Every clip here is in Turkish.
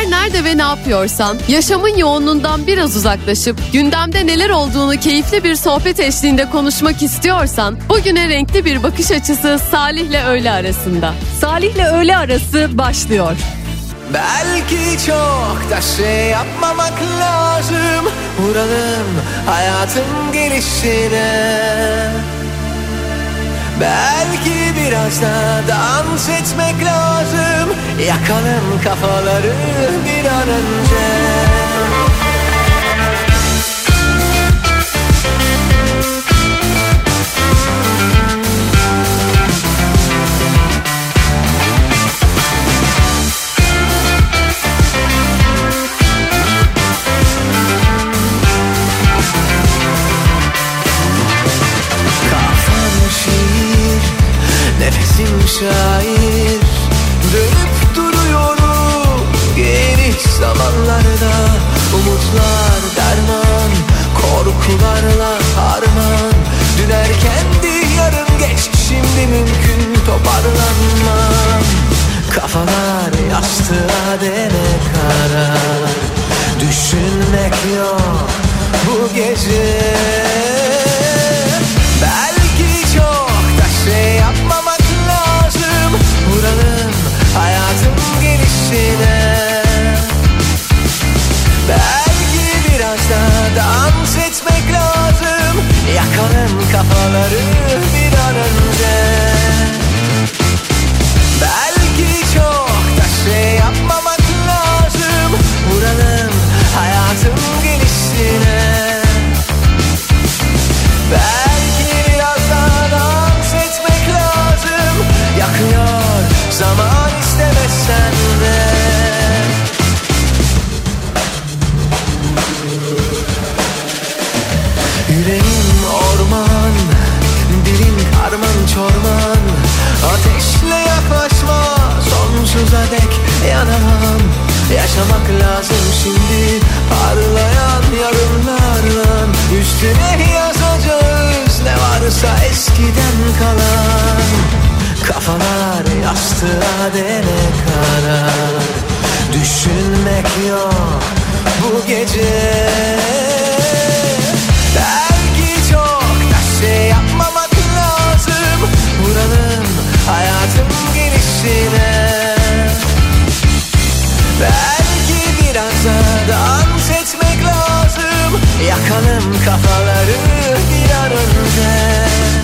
Her nerede ve ne yapıyorsan yaşamın yoğunluğundan biraz uzaklaşıp gündemde neler olduğunu keyifli bir sohbet eşliğinde konuşmak istiyorsan bugüne renkli bir bakış açısı Salih'le öğle arasında. Salih'le öğle arası başlıyor. Belki çok da şey yapmamak lazım Vuralım hayatın gelişine Belki biraz da dans etmek lazım. Yakalım kafaları bir an önce şair. Dönüp duruyorum geniş zamanlarda. Umutlar derman, korkularla harman. Dün erkendi yarın geç şimdi mümkün toparlanmam. Kafalar yastığa dene karar Düşünmek yok bu gece hayatın gelişine. Belki biraz da dans etmek lazım. Yakalım kafaları bir an önce. Belki çok da şey yapmamak lazım. Vuralım hayatın gelişine. Belki biraz daha dans etmek lazım. Yakıyor zaman Yaşamak lazım şimdi. Parlayan yarınlarla Üstüne yazacağız Ne varsa eskiden kalan. Kafalar yastığa dene kadar Düşünmek yok bu gece. Belki çok da şey yapmamak lazım. Vuralım hayatın gelişine. Belki lazım Yakalım kafaları bir an önce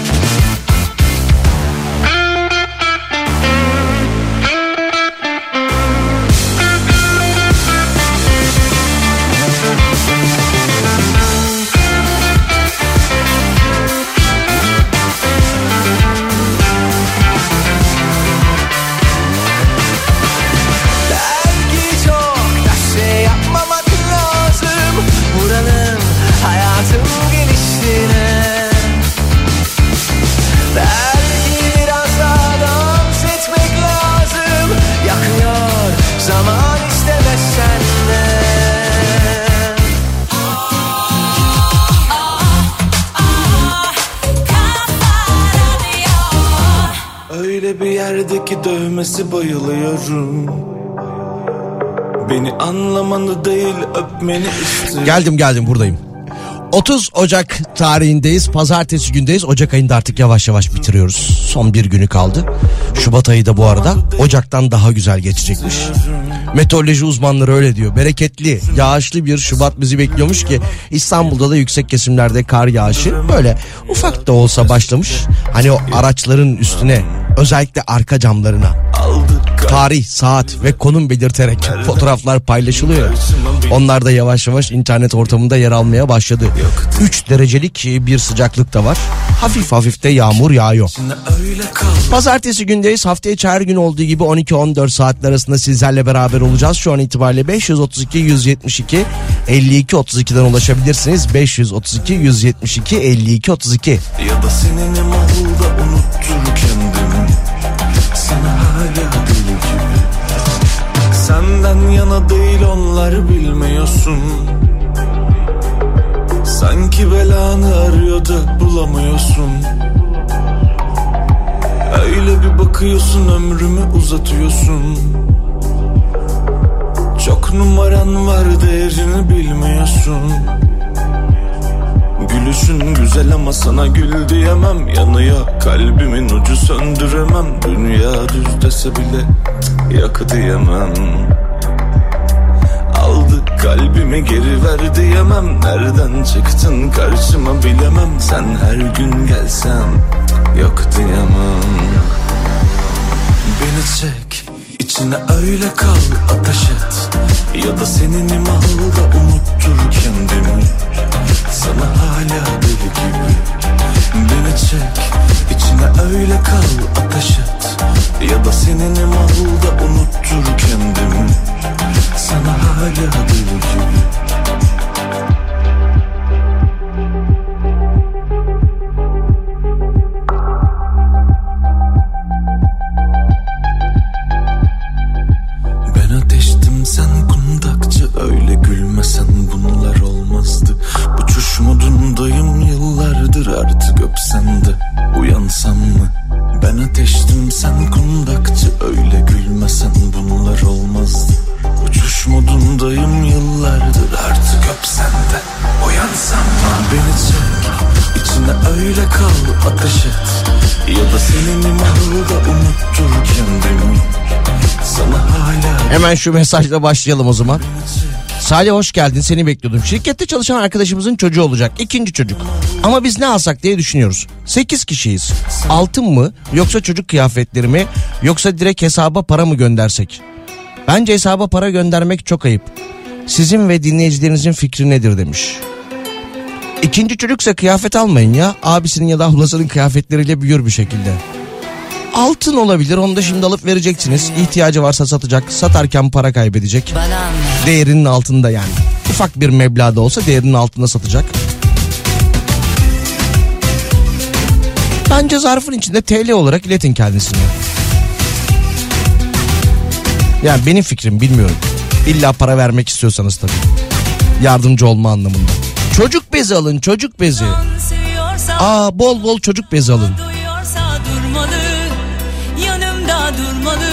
öpmeni istiyorum Geldim geldim buradayım. 30 Ocak tarihindeyiz. Pazartesi gündeyiz. Ocak ayında artık yavaş yavaş bitiriyoruz. Son bir günü kaldı. Şubat ayı da bu arada Ocak'tan daha güzel geçecekmiş. Meteoroloji uzmanları öyle diyor. Bereketli, yağışlı bir Şubat bizi bekliyormuş ki İstanbul'da da yüksek kesimlerde kar yağışı böyle ufak da olsa başlamış. Hani o araçların üstüne özellikle arka camlarına tarih, saat ve konum belirterek fotoğraflar paylaşılıyor. Onlar da yavaş yavaş internet ortamında yer almaya başladı. 3 derecelik bir sıcaklık da var. Hafif hafif de yağmur yağıyor. Pazartesi gündeyiz. Hafta içi her gün olduğu gibi 12-14 saatler arasında sizlerle beraber olacağız. Şu an itibariyle 532 172 52 32'den ulaşabilirsiniz. 532 172 52 32. Ya da senin Senden yana değil onlar bilmiyorsun. Sanki belanı arıyor da bulamıyorsun. Öyle bir bakıyorsun ömrümü uzatıyorsun. Çok numaran var değerini bilmiyorsun Gülüşün güzel ama sana gül diyemem. Yanıyor kalbimin ucu söndüremem. Dünya düz dese bile yakı diyemem. Aldı kalbimi geri ver diyemem. Nereden çıktın karşıma bilemem. Sen her gün gelsen yok diyemem. Beni çek içine öyle kal ateş et. Ya da senin imalda unuttur kendimi Sana hala deli gibi Beni çek. İçine öyle kal ateş et. Ya da senin imalda unuttur kendimi. Sana hala deli gibi şu mesajla başlayalım o zaman. Salih hoş geldin seni bekliyordum. Şirkette çalışan arkadaşımızın çocuğu olacak. ikinci çocuk. Ama biz ne alsak diye düşünüyoruz. 8 kişiyiz. Altın mı yoksa çocuk kıyafetleri mi yoksa direkt hesaba para mı göndersek? Bence hesaba para göndermek çok ayıp. Sizin ve dinleyicilerinizin fikri nedir demiş. İkinci çocuksa kıyafet almayın ya. Abisinin ya da ablasının kıyafetleriyle büyür bir şekilde. Altın olabilir onu da şimdi alıp vereceksiniz. İhtiyacı varsa satacak. Satarken para kaybedecek. Değerinin altında yani. Ufak bir meblağda olsa değerinin altında satacak. Bence zarfın içinde TL olarak iletin kendisine. Yani benim fikrim bilmiyorum. İlla para vermek istiyorsanız tabii. Yardımcı olma anlamında. Çocuk bezi alın çocuk bezi. Aa bol bol çocuk bezi alın. Durmalı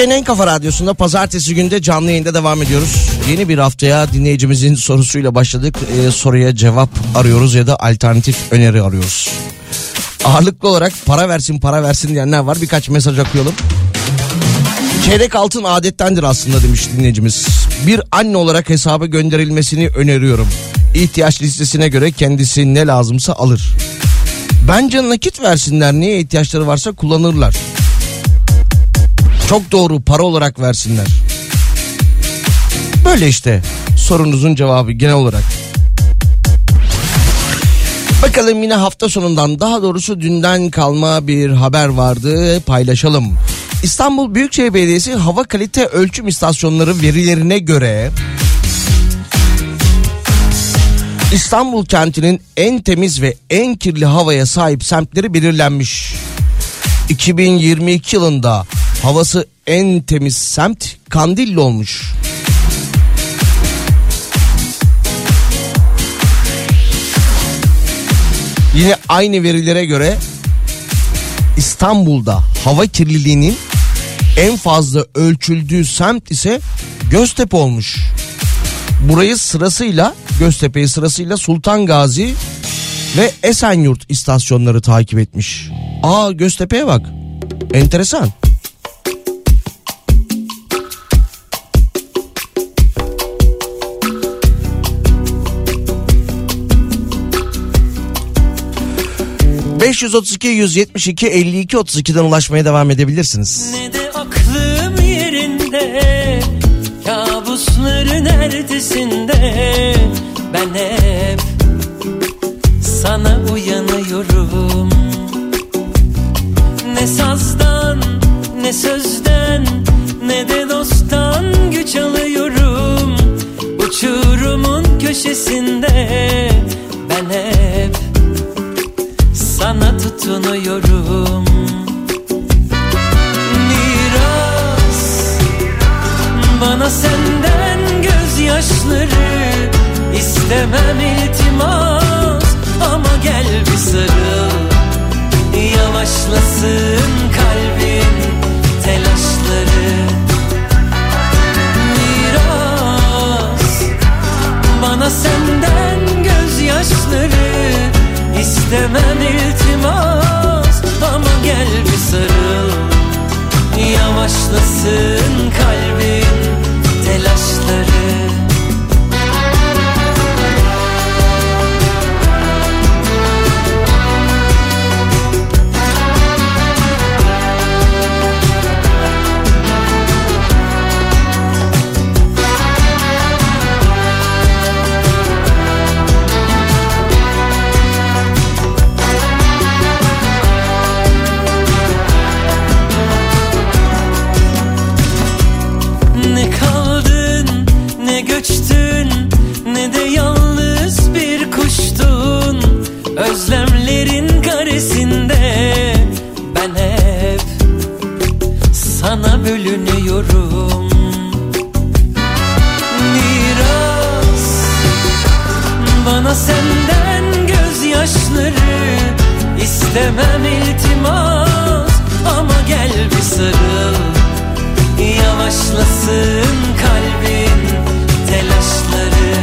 Türkiye'nin en kafa radyosunda pazartesi günde canlı yayında devam ediyoruz. Yeni bir haftaya dinleyicimizin sorusuyla başladık. Ee, soruya cevap arıyoruz ya da alternatif öneri arıyoruz. Ağırlıklı olarak para versin para versin diyenler var. Birkaç mesaj okuyalım. Çeyrek altın adettendir aslında demiş dinleyicimiz. Bir anne olarak hesaba gönderilmesini öneriyorum. İhtiyaç listesine göre kendisi ne lazımsa alır. Bence nakit versinler. Niye ihtiyaçları varsa kullanırlar. Çok doğru para olarak versinler. Böyle işte sorunuzun cevabı genel olarak. Bakalım yine hafta sonundan daha doğrusu dünden kalma bir haber vardı paylaşalım. İstanbul Büyükşehir Belediyesi hava kalite ölçüm istasyonları verilerine göre İstanbul kentinin en temiz ve en kirli havaya sahip semtleri belirlenmiş. 2022 yılında havası en temiz semt Kandilli olmuş. Yine aynı verilere göre İstanbul'da hava kirliliğinin en fazla ölçüldüğü semt ise Göztepe olmuş. Burayı sırasıyla Göztepe'yi sırasıyla Sultan Gazi ve Esenyurt istasyonları takip etmiş. Aa Göztepe'ye bak. Enteresan. ...532 172 52 32'den ulaşmaya devam edebilirsiniz. Ne de aklım yerinde Kabusların ertesinde Ben hep sana uyanıyorum. Ne sazdan ne sözden Ne de dosttan güç alıyorum. Uçurumun köşesinde sana tutunuyorum. Miras bana senden gözyaşları istemem iltimas. Ama gel bir sarıl Yavaşlasın kalbin telaşları. Miras bana senden gözyaşları istemem iltimas ama gel bir sarıl. Yavaşlasın kalbin telaşları istemem iltimas ama gel bir sarıl. Yavaşlasın kalbin telaşları.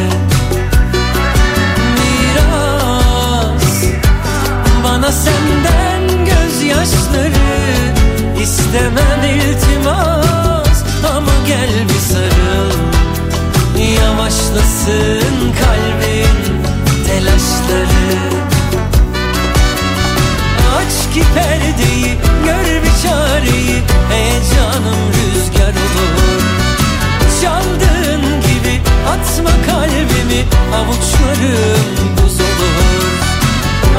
Miras bana senden gözyaşları. İstemem iltimas ama gel bir sarıl. Yavaşlasın kalbin telaşları çareyi Heyecanım rüzgar olur. Çaldığın gibi atma kalbimi Avuçlarım buz olur.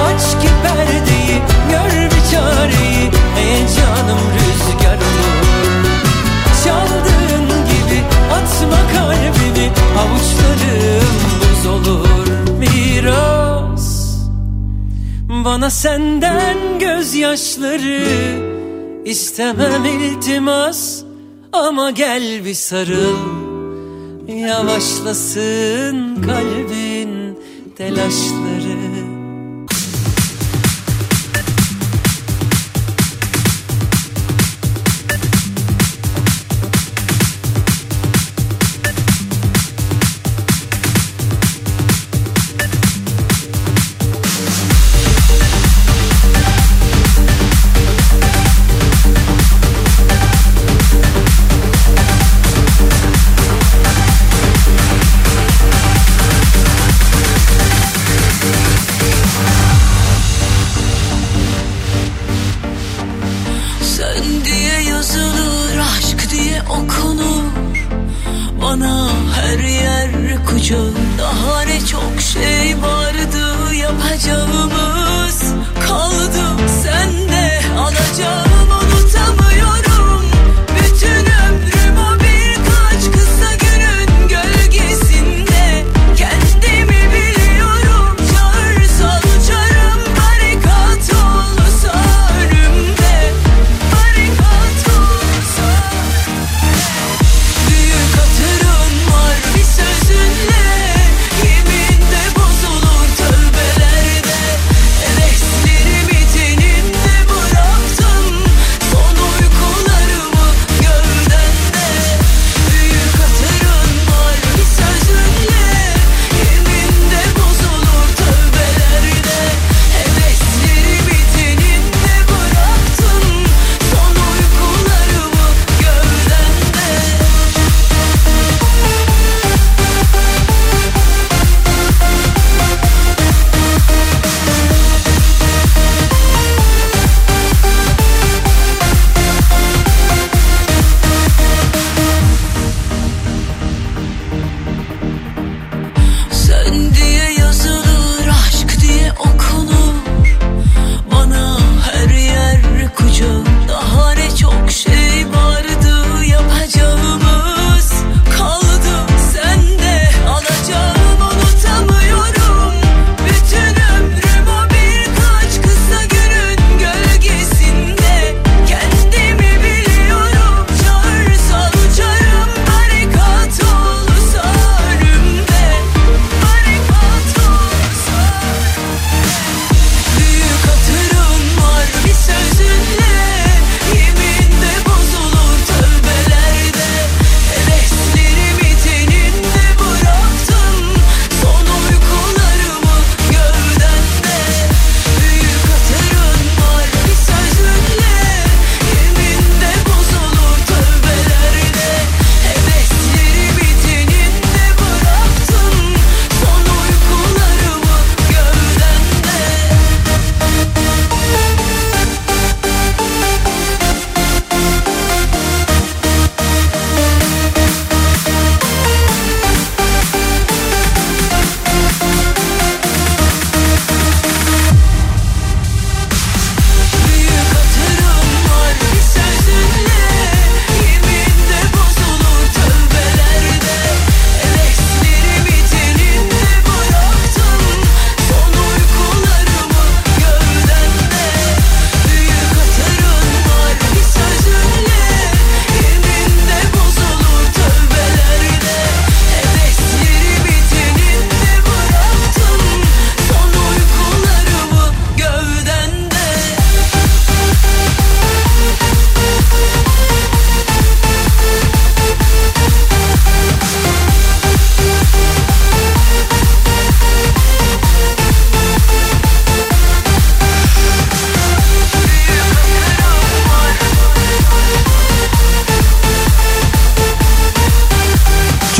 Aç ki perdeyi gör bir çareyi Heyecanım rüzgar olur. Çaldığın gibi atma kalbimi Avuçlarım buz olur. Miras bana senden gözyaşları istemem iltimas ama gel bir sarıl. Yavaşlasın kalbin telaşları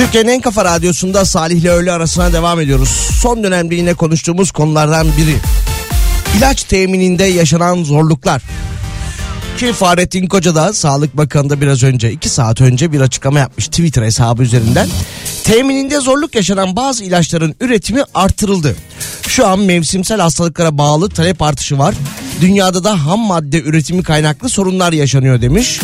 Türkiye'nin en kafa radyosunda Salih ile öğle arasına devam ediyoruz. Son dönemde yine konuştuğumuz konulardan biri. İlaç temininde yaşanan zorluklar. Ki Fahrettin Koca da Sağlık Bakanı biraz önce 2 saat önce bir açıklama yapmış Twitter hesabı üzerinden. Temininde zorluk yaşanan bazı ilaçların üretimi artırıldı. Şu an mevsimsel hastalıklara bağlı talep artışı var. Dünyada da ham madde üretimi kaynaklı sorunlar yaşanıyor demiş.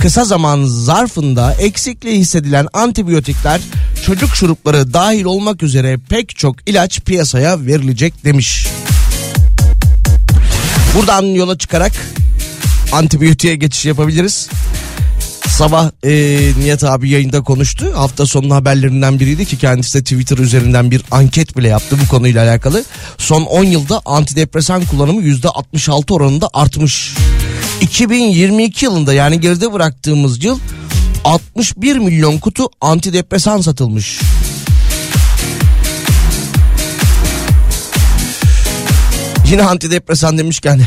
Kısa zaman zarfında eksikliği hissedilen antibiyotikler, çocuk şurupları dahil olmak üzere pek çok ilaç piyasaya verilecek demiş. Buradan yola çıkarak antibiyotiğe geçiş yapabiliriz. Sabah e, Nihat abi yayında konuştu. Hafta sonu haberlerinden biriydi ki kendisi de Twitter üzerinden bir anket bile yaptı bu konuyla alakalı. Son 10 yılda antidepresan kullanımı %66 oranında artmış. 2022 yılında yani geride bıraktığımız yıl 61 milyon kutu antidepresan satılmış. Yine antidepresan demişken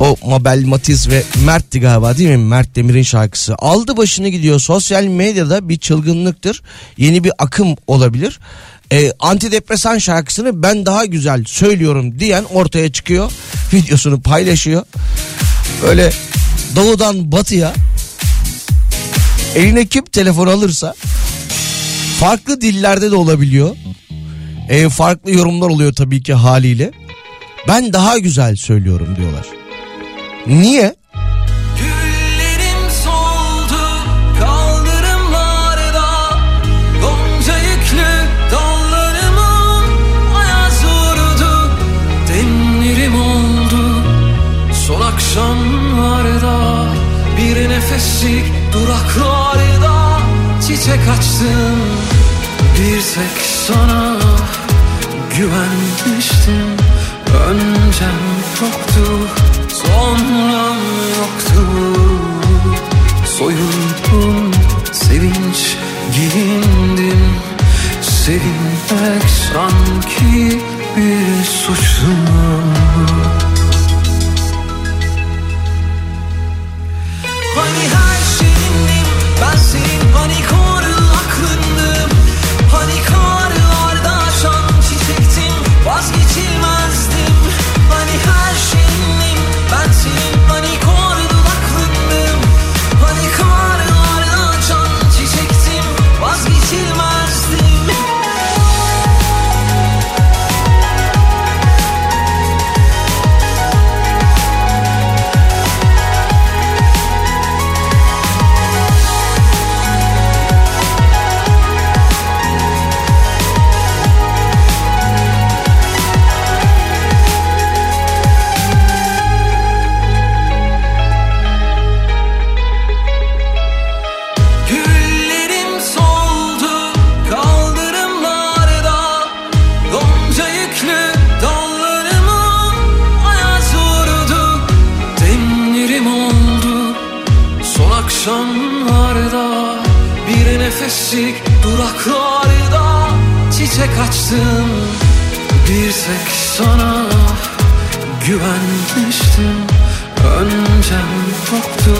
o Mabel Matiz ve Mert'ti galiba değil mi? Mert Demir'in şarkısı. Aldı başını gidiyor. Sosyal medyada bir çılgınlıktır. Yeni bir akım olabilir e, antidepresan şarkısını ben daha güzel söylüyorum diyen ortaya çıkıyor. Videosunu paylaşıyor. Böyle doğudan batıya eline kim telefon alırsa farklı dillerde de olabiliyor. E, farklı yorumlar oluyor tabii ki haliyle. Ben daha güzel söylüyorum diyorlar. Niye? tek açtım Bir tek sana güvenmiştim. Öncem çoktu sonram yoktu. Soyuldum sevinç giyindim Sevinmek sanki bir suçlu kaçtım. Bir tek sana güvenmiştim. Öncem çoktu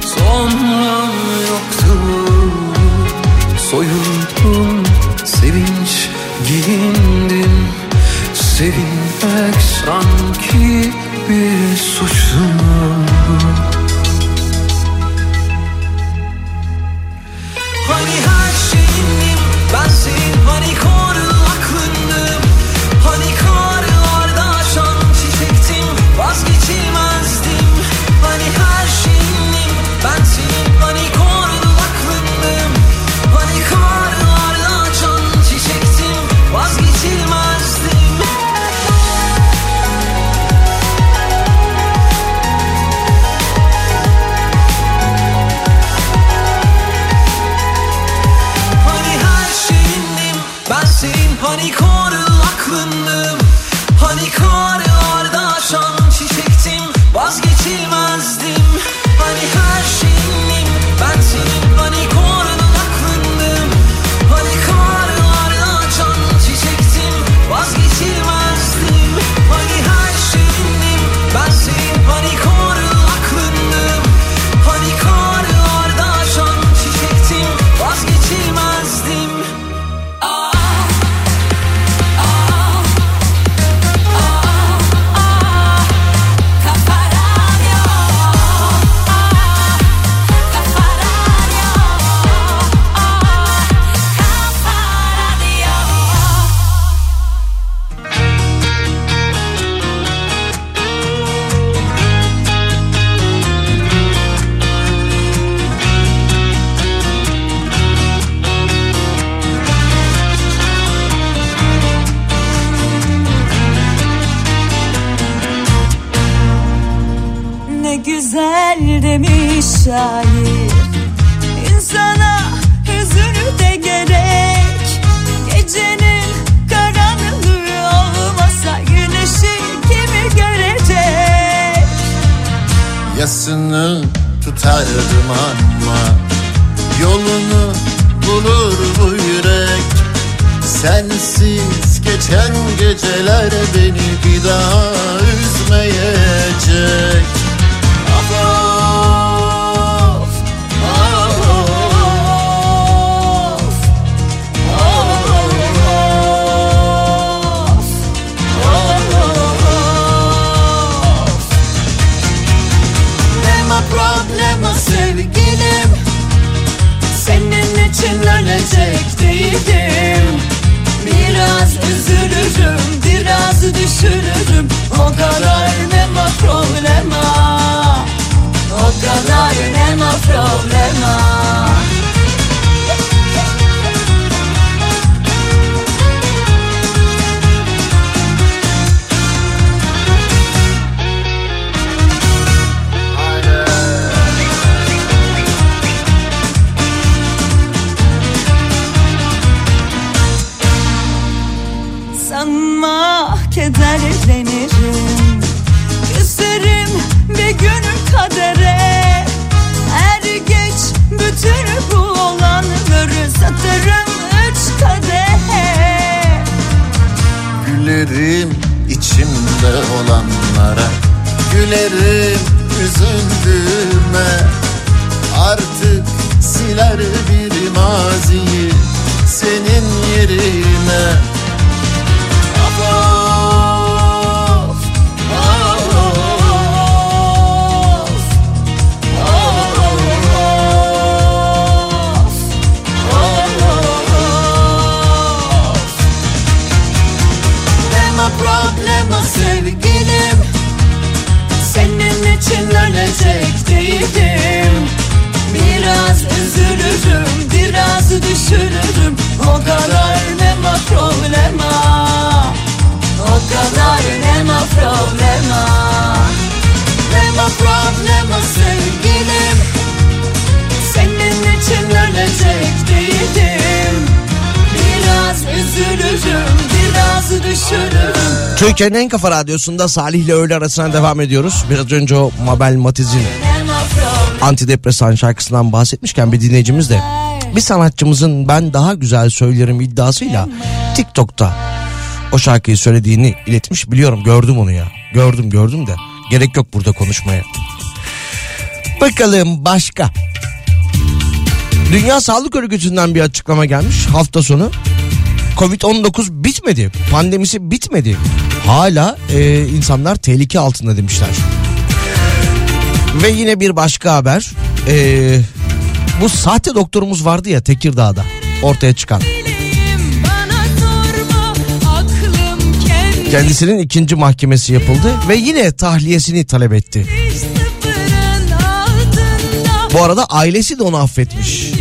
sonram yoktu. Soyuldum sevinç giyindim Sevinmek sanki bir suçtu. Radyosunda Salih ile öğle arasına devam ediyoruz. Biraz önce o Mabel Matiz'in antidepresan şarkısından bahsetmişken bir dinleyicimiz de bir sanatçımızın ben daha güzel söylerim iddiasıyla TikTok'ta o şarkıyı söylediğini iletmiş. Biliyorum gördüm onu ya. Gördüm gördüm de gerek yok burada konuşmaya. Bakalım başka. Dünya Sağlık Örgütü'nden bir açıklama gelmiş hafta sonu. Covid-19 bitmedi. Pandemisi bitmedi. Hala e, insanlar tehlike altında demişler. Ve yine bir başka haber. Ee, bu sahte doktorumuz vardı ya Tekirdağ'da ortaya çıkan. Kendisinin ikinci mahkemesi yapıldı ve yine tahliyesini talep etti. Bu arada ailesi de onu affetmiş.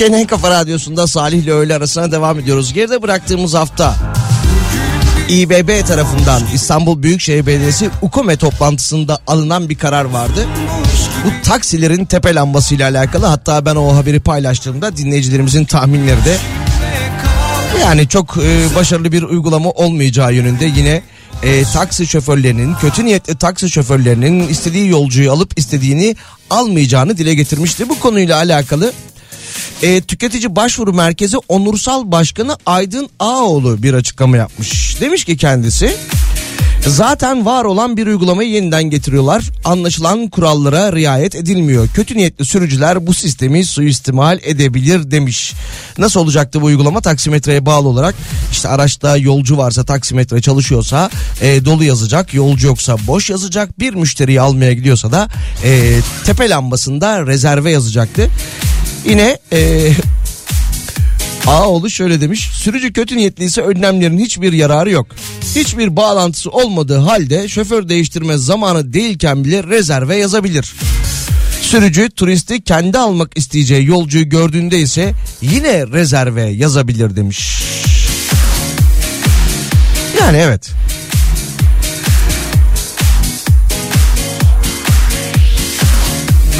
Türkiye'nin en kafa radyosunda Salih ile öğle arasına devam ediyoruz. Geride bıraktığımız hafta İBB tarafından İstanbul Büyükşehir Belediyesi UKOME toplantısında alınan bir karar vardı. Bu taksilerin tepe lambası ile alakalı hatta ben o haberi paylaştığımda dinleyicilerimizin tahminleri de yani çok e, başarılı bir uygulama olmayacağı yönünde yine e, taksi şoförlerinin kötü niyetli taksi şoförlerinin istediği yolcuyu alıp istediğini almayacağını dile getirmişti. Bu konuyla alakalı e, tüketici başvuru merkezi onursal başkanı Aydın Ağoğlu bir açıklama yapmış. Demiş ki kendisi Zaten var olan bir uygulamayı yeniden getiriyorlar. Anlaşılan kurallara riayet edilmiyor. Kötü niyetli sürücüler bu sistemi suistimal edebilir demiş. Nasıl olacaktı bu uygulama? Taksimetreye bağlı olarak işte araçta yolcu varsa taksimetre çalışıyorsa e, dolu yazacak. Yolcu yoksa boş yazacak. Bir müşteriyi almaya gidiyorsa da e, tepe lambasında rezerve yazacaktı. Yine e, Ağoğlu şöyle demiş. Sürücü kötü niyetliyse önlemlerin hiçbir yararı yok. Hiçbir bağlantısı olmadığı halde şoför değiştirme zamanı değilken bile rezerve yazabilir. Sürücü turisti kendi almak isteyeceği yolcuyu gördüğünde ise yine rezerve yazabilir demiş. Yani evet.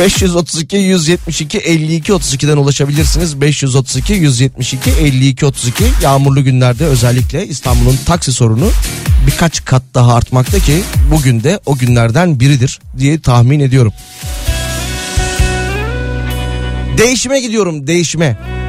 ...532 172 52 32'den ulaşabilirsiniz. 532 172 52 32 yağmurlu günlerde özellikle İstanbul'un taksi sorunu birkaç kat daha artmakta ki bugün de o günlerden biridir diye tahmin ediyorum. Değişime gidiyorum değişime. Ne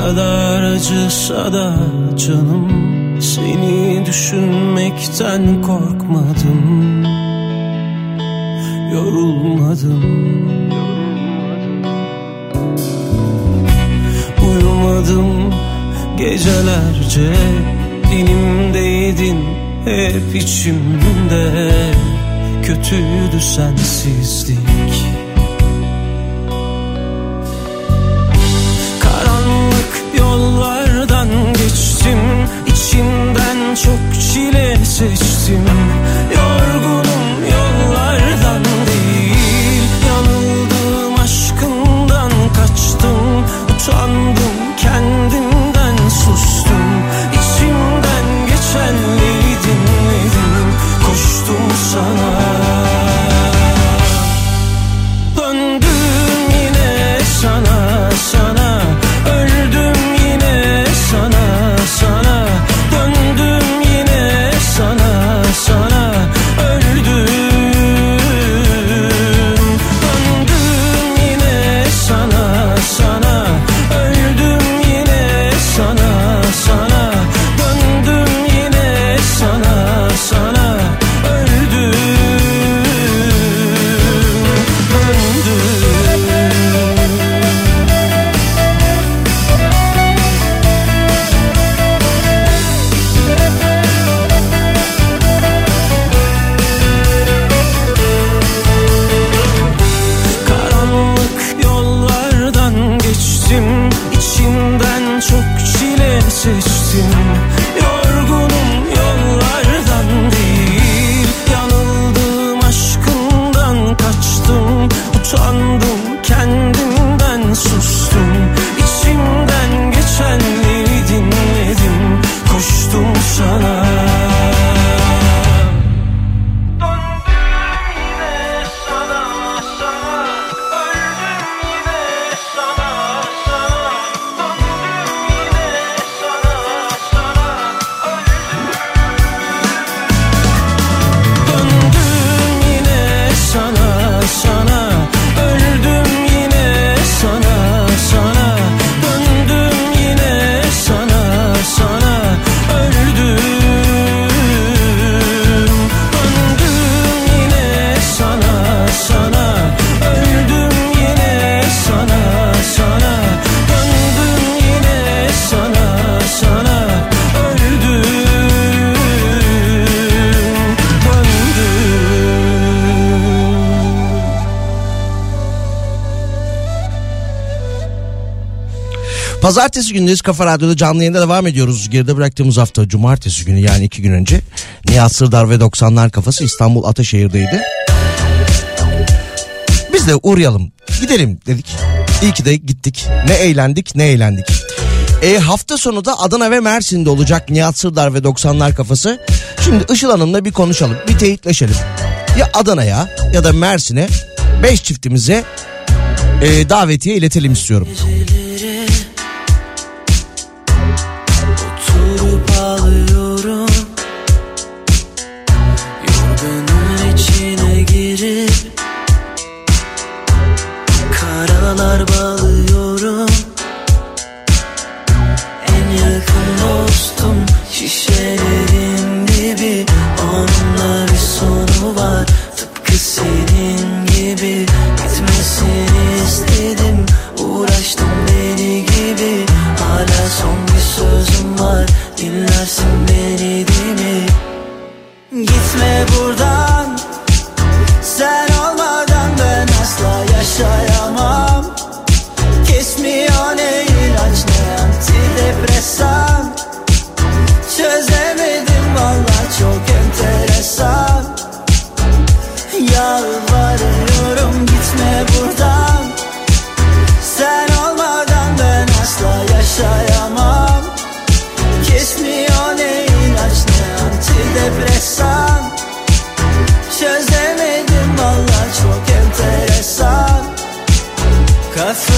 kadar acısa da canım Seni düşünmekten korkmadım. Yorulmadım. Uyumadım gecelerce Dilimdeydin hep içimde. Kötüydü sensizlik geçtim içinden çok çile seçtim. Yorgunum yollardan değil. Yanıldım aşkından kaçtım. Utandım Gündeyiz Kafa Radyo'da canlı yayında devam ediyoruz. Geride bıraktığımız hafta cumartesi günü yani iki gün önce Nihat Sırdar ve 90'lar kafası İstanbul Ataşehir'deydi. Biz de uğrayalım gidelim dedik. İyi ki de gittik. Ne eğlendik ne eğlendik. E, hafta sonu da Adana ve Mersin'de olacak Nihat Sırdar ve 90'lar kafası. Şimdi Işıl Hanım'la bir konuşalım, bir teyitleşelim. Ya Adana'ya ya da Mersin'e 5 çiftimize e, davetiye iletelim istiyorum. Onunla bir sonu var. Tıpkı senin gibi Gitmesini istedim. Uğraştım deli gibi. Hala son bir sözüm var. Dinlersin beni değil mi? Gitme buradan. Sen olmadan ben asla yaşayamam. Kesmiyor ne ilaç ne antidepresan antidepresan Çözemedim valla çok enteresan. Kafayı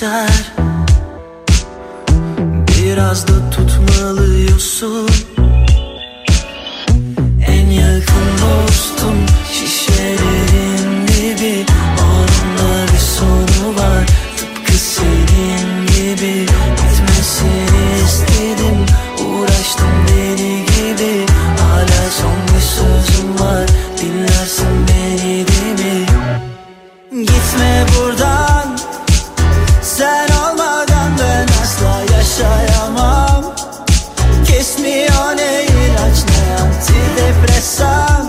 geçer. Biraz da tutmalıyorsun antidepresan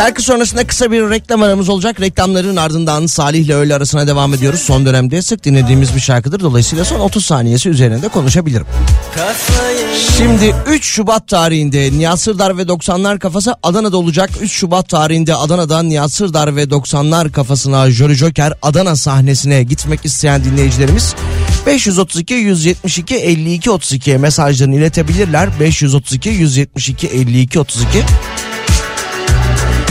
Şarkı sonrasında kısa bir reklam aramız olacak. Reklamların ardından Salih ile öğle arasına devam ediyoruz. Son dönemde sık dinlediğimiz bir şarkıdır. Dolayısıyla son 30 saniyesi üzerinde konuşabilirim. Şimdi 3 Şubat tarihinde Nihat Sırdar ve 90'lar kafası Adana'da olacak. 3 Şubat tarihinde Adana'dan Nihat Sırdar ve 90'lar kafasına Jolly Joker Adana sahnesine gitmek isteyen dinleyicilerimiz 532 172 52 32'ye mesajlarını iletebilirler. 532 172 52 32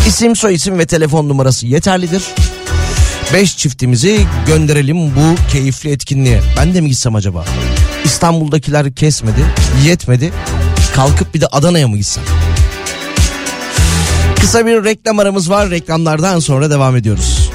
İsim soy isim ve telefon numarası yeterlidir. 5 çiftimizi gönderelim bu keyifli etkinliğe. Ben de mi gitsem acaba? İstanbul'dakiler kesmedi, yetmedi. Kalkıp bir de Adana'ya mı gitsem? Kısa bir reklam aramız var. Reklamlardan sonra devam ediyoruz.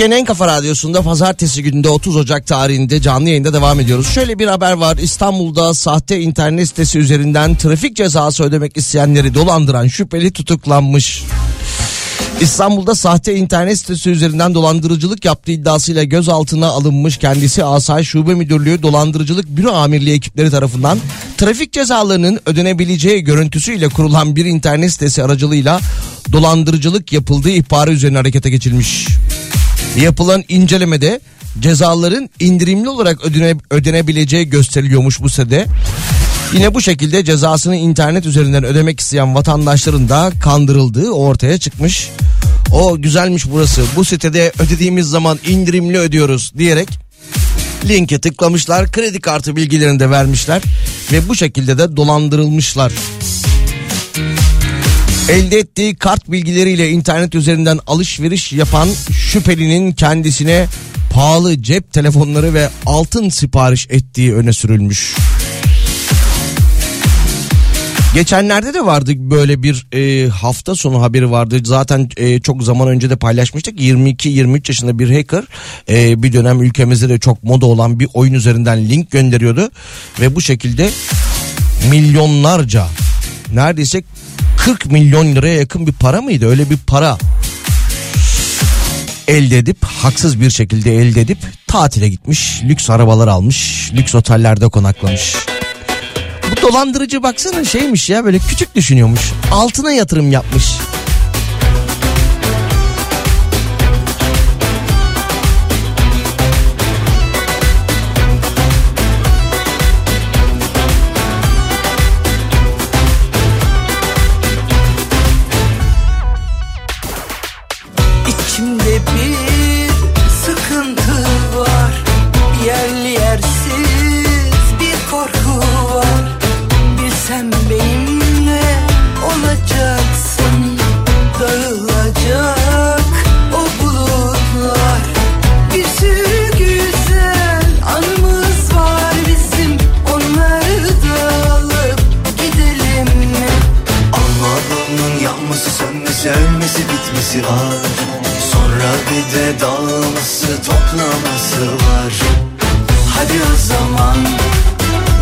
Türkiye'nin en kafa radyosunda pazartesi gününde 30 Ocak tarihinde canlı yayında devam ediyoruz. Şöyle bir haber var. İstanbul'da sahte internet sitesi üzerinden trafik cezası ödemek isteyenleri dolandıran şüpheli tutuklanmış. İstanbul'da sahte internet sitesi üzerinden dolandırıcılık yaptığı iddiasıyla gözaltına alınmış kendisi Asayiş Şube Müdürlüğü Dolandırıcılık Büro Amirliği ekipleri tarafından trafik cezalarının ödenebileceği görüntüsüyle kurulan bir internet sitesi aracılığıyla dolandırıcılık yapıldığı ihbarı üzerine harekete geçilmiş. Yapılan incelemede cezaların indirimli olarak ödene, ödenebileceği gösteriliyormuş bu sitede. Yine bu şekilde cezasını internet üzerinden ödemek isteyen vatandaşların da kandırıldığı ortaya çıkmış. O güzelmiş burası. Bu sitede ödediğimiz zaman indirimli ödüyoruz diyerek linke tıklamışlar. Kredi kartı bilgilerini de vermişler ve bu şekilde de dolandırılmışlar. Elde ettiği kart bilgileriyle internet üzerinden alışveriş yapan şüphelinin kendisine pahalı cep telefonları ve altın sipariş ettiği öne sürülmüş. Geçenlerde de vardı böyle bir e, hafta sonu haberi vardı. Zaten e, çok zaman önce de paylaşmıştık. 22-23 yaşında bir hacker e, bir dönem ülkemizde de çok moda olan bir oyun üzerinden link gönderiyordu. Ve bu şekilde milyonlarca neredeyse 40 milyon liraya yakın bir para mıydı? Öyle bir para elde edip haksız bir şekilde elde edip tatile gitmiş. Lüks arabalar almış. Lüks otellerde konaklamış. Bu dolandırıcı baksana şeymiş ya böyle küçük düşünüyormuş. Altına yatırım yapmış. Dağılması toplaması var Hadi o zaman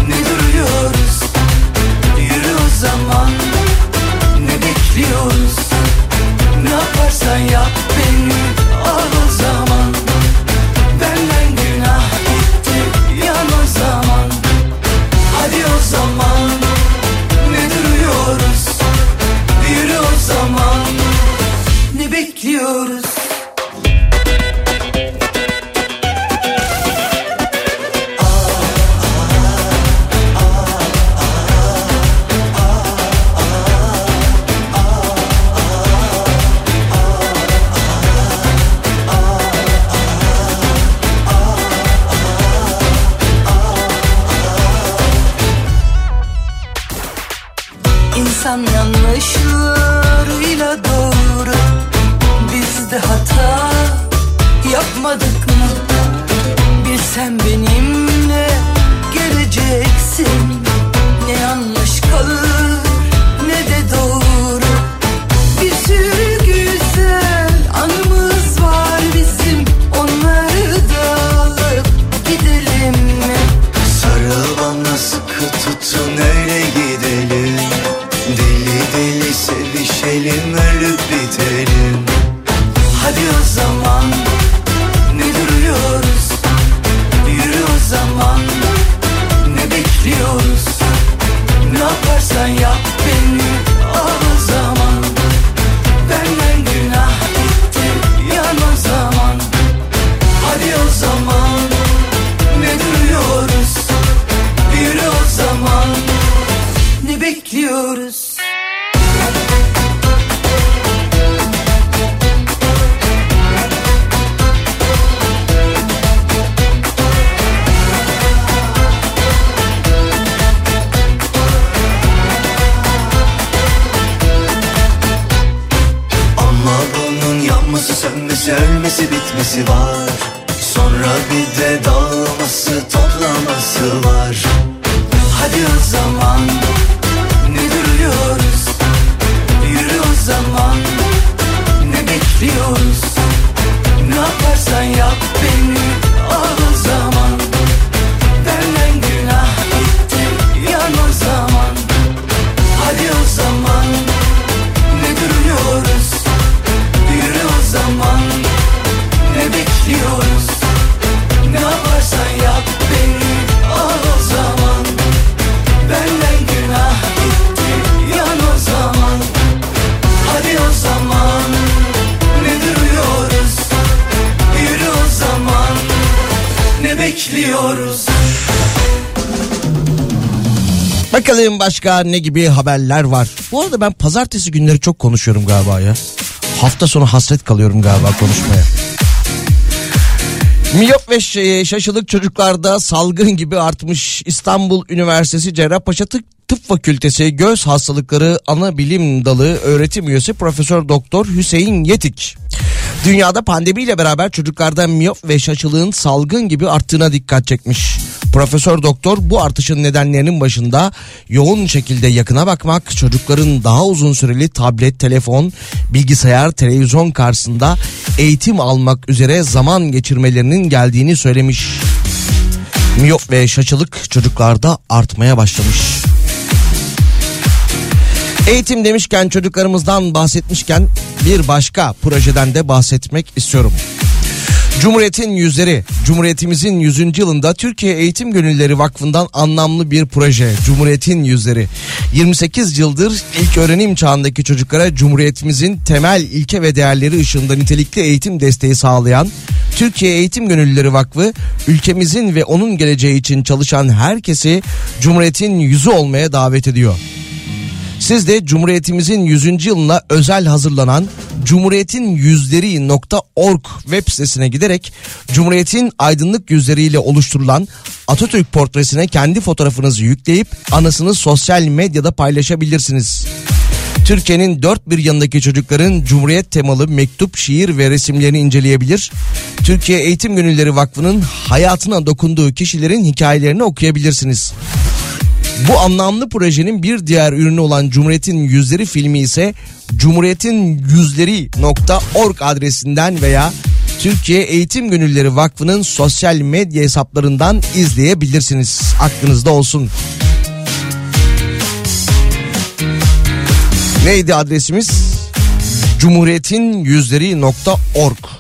ne duruyoruz? Yürü o zaman ne bekliyoruz? Ne yaparsan yap başka ne gibi haberler var. Bu arada ben pazartesi günleri çok konuşuyorum galiba ya. Hafta sonu hasret kalıyorum galiba konuşmaya. Miyop ve şaşılık çocuklarda salgın gibi artmış. İstanbul Üniversitesi Cerrahpaşa Tıp Fakültesi Göz Hastalıkları Ana Bilim Dalı öğretim üyesi Profesör Doktor Hüseyin Yetik. Dünyada pandemiyle beraber çocuklarda miyop ve şaşılığın salgın gibi arttığına dikkat çekmiş. Profesör Doktor bu artışın nedenlerinin başında yoğun şekilde yakına bakmak, çocukların daha uzun süreli tablet, telefon, bilgisayar, televizyon karşısında eğitim almak üzere zaman geçirmelerinin geldiğini söylemiş. Miyop ve şaşılık çocuklarda artmaya başlamış. Eğitim demişken çocuklarımızdan bahsetmişken bir başka projeden de bahsetmek istiyorum. Cumhuriyetin yüzleri, Cumhuriyetimizin 100. yılında Türkiye Eğitim Gönülleri Vakfı'ndan anlamlı bir proje. Cumhuriyetin yüzleri. 28 yıldır ilk öğrenim çağındaki çocuklara Cumhuriyetimizin temel ilke ve değerleri ışığında nitelikli eğitim desteği sağlayan Türkiye Eğitim Gönüllüleri Vakfı ülkemizin ve onun geleceği için çalışan herkesi Cumhuriyetin yüzü olmaya davet ediyor. Siz de Cumhuriyetimizin 100. yılına özel hazırlanan cumhuriyetin.yüzleri.org web sitesine giderek Cumhuriyetin aydınlık yüzleriyle oluşturulan Atatürk portresine kendi fotoğrafınızı yükleyip anısını sosyal medyada paylaşabilirsiniz. Türkiye'nin dört bir yanındaki çocukların Cumhuriyet temalı mektup, şiir ve resimlerini inceleyebilir. Türkiye Eğitim Gönülleri Vakfı'nın hayatına dokunduğu kişilerin hikayelerini okuyabilirsiniz. Bu anlamlı projenin bir diğer ürünü olan Cumhuriyet'in Yüzleri filmi ise Cumhuriyet'in Yüzleri.org adresinden veya Türkiye Eğitim Gönülleri Vakfı'nın sosyal medya hesaplarından izleyebilirsiniz. Aklınızda olsun. Neydi adresimiz? Cumhuriyetin Yüzleri.org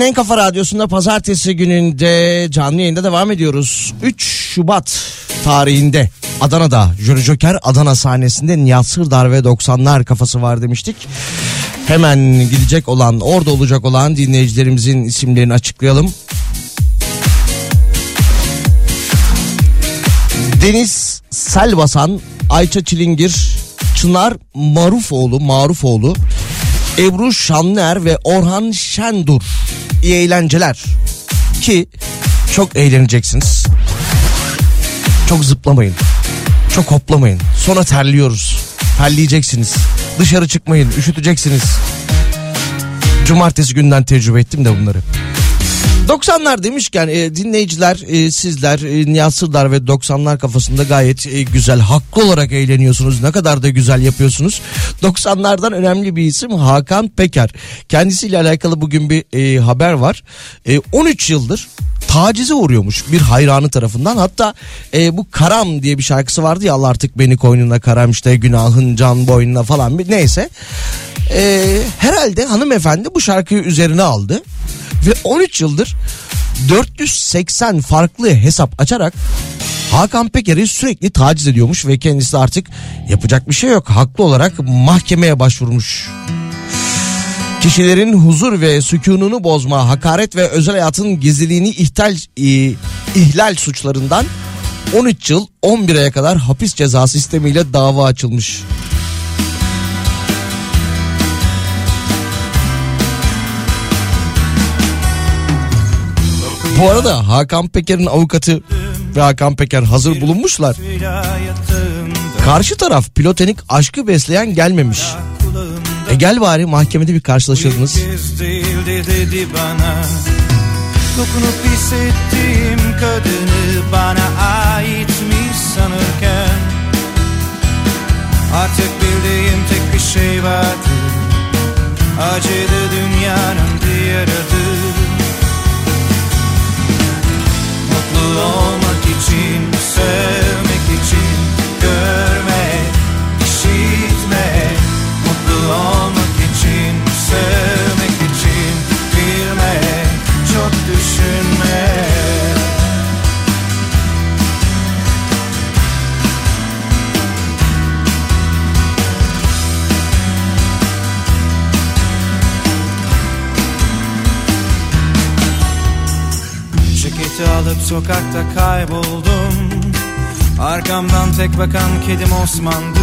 Türkiye'nin Kafa Radyosu'nda pazartesi gününde canlı yayında devam ediyoruz. 3 Şubat tarihinde Adana'da Jolly Joker Adana sahnesinde Nihat Sırdar ve 90'lar kafası var demiştik. Hemen gidecek olan orada olacak olan dinleyicilerimizin isimlerini açıklayalım. Deniz Selbasan, Ayça Çilingir, Çınar Marufoğlu, Marufoğlu, Ebru Şanlıer ve Orhan Şendur. İyi eğlenceler. Ki çok eğleneceksiniz. Çok zıplamayın. Çok hoplamayın. Sonra terliyoruz. Terleyeceksiniz. Dışarı çıkmayın. Üşüteceksiniz. Cumartesi günden tecrübe ettim de bunları. 90'lar demişken e, dinleyiciler e, sizler e, Nihat ve 90'lar kafasında gayet e, güzel haklı olarak eğleniyorsunuz. Ne kadar da güzel yapıyorsunuz. 90'lardan önemli bir isim Hakan Peker. Kendisiyle alakalı bugün bir e, haber var. E, 13 yıldır tacize uğruyormuş bir hayranı tarafından. Hatta e, bu Karam diye bir şarkısı vardı ya Allah artık beni koynuna karam işte günahın can boynuna falan bir neyse. E, herhalde hanımefendi bu şarkıyı üzerine aldı ve 13 yıldır 480 farklı hesap açarak Hakan Peker'i sürekli taciz ediyormuş ve kendisi artık yapacak bir şey yok. Haklı olarak mahkemeye başvurmuş. Kişilerin huzur ve sükununu bozma, hakaret ve özel hayatın gizliliğini ihlal, e, ihlal suçlarından 13 yıl 11 aya kadar hapis cezası sistemiyle dava açılmış. Bu arada Hakan Peker'in avukatı ve Hakan Peker hazır bulunmuşlar. Karşı taraf pilotenik aşkı besleyen gelmemiş. E gel bari mahkemede bir karşılaşırdınız. Dokunup hissettiğim kadını bana aitmiş sanırken Artık bildiğim tek bir şey vardı Acıdı dünyanın diğer adı Ceketi alıp sokakta kayboldum. Arkamdan tek bakan kedim Osman'dı.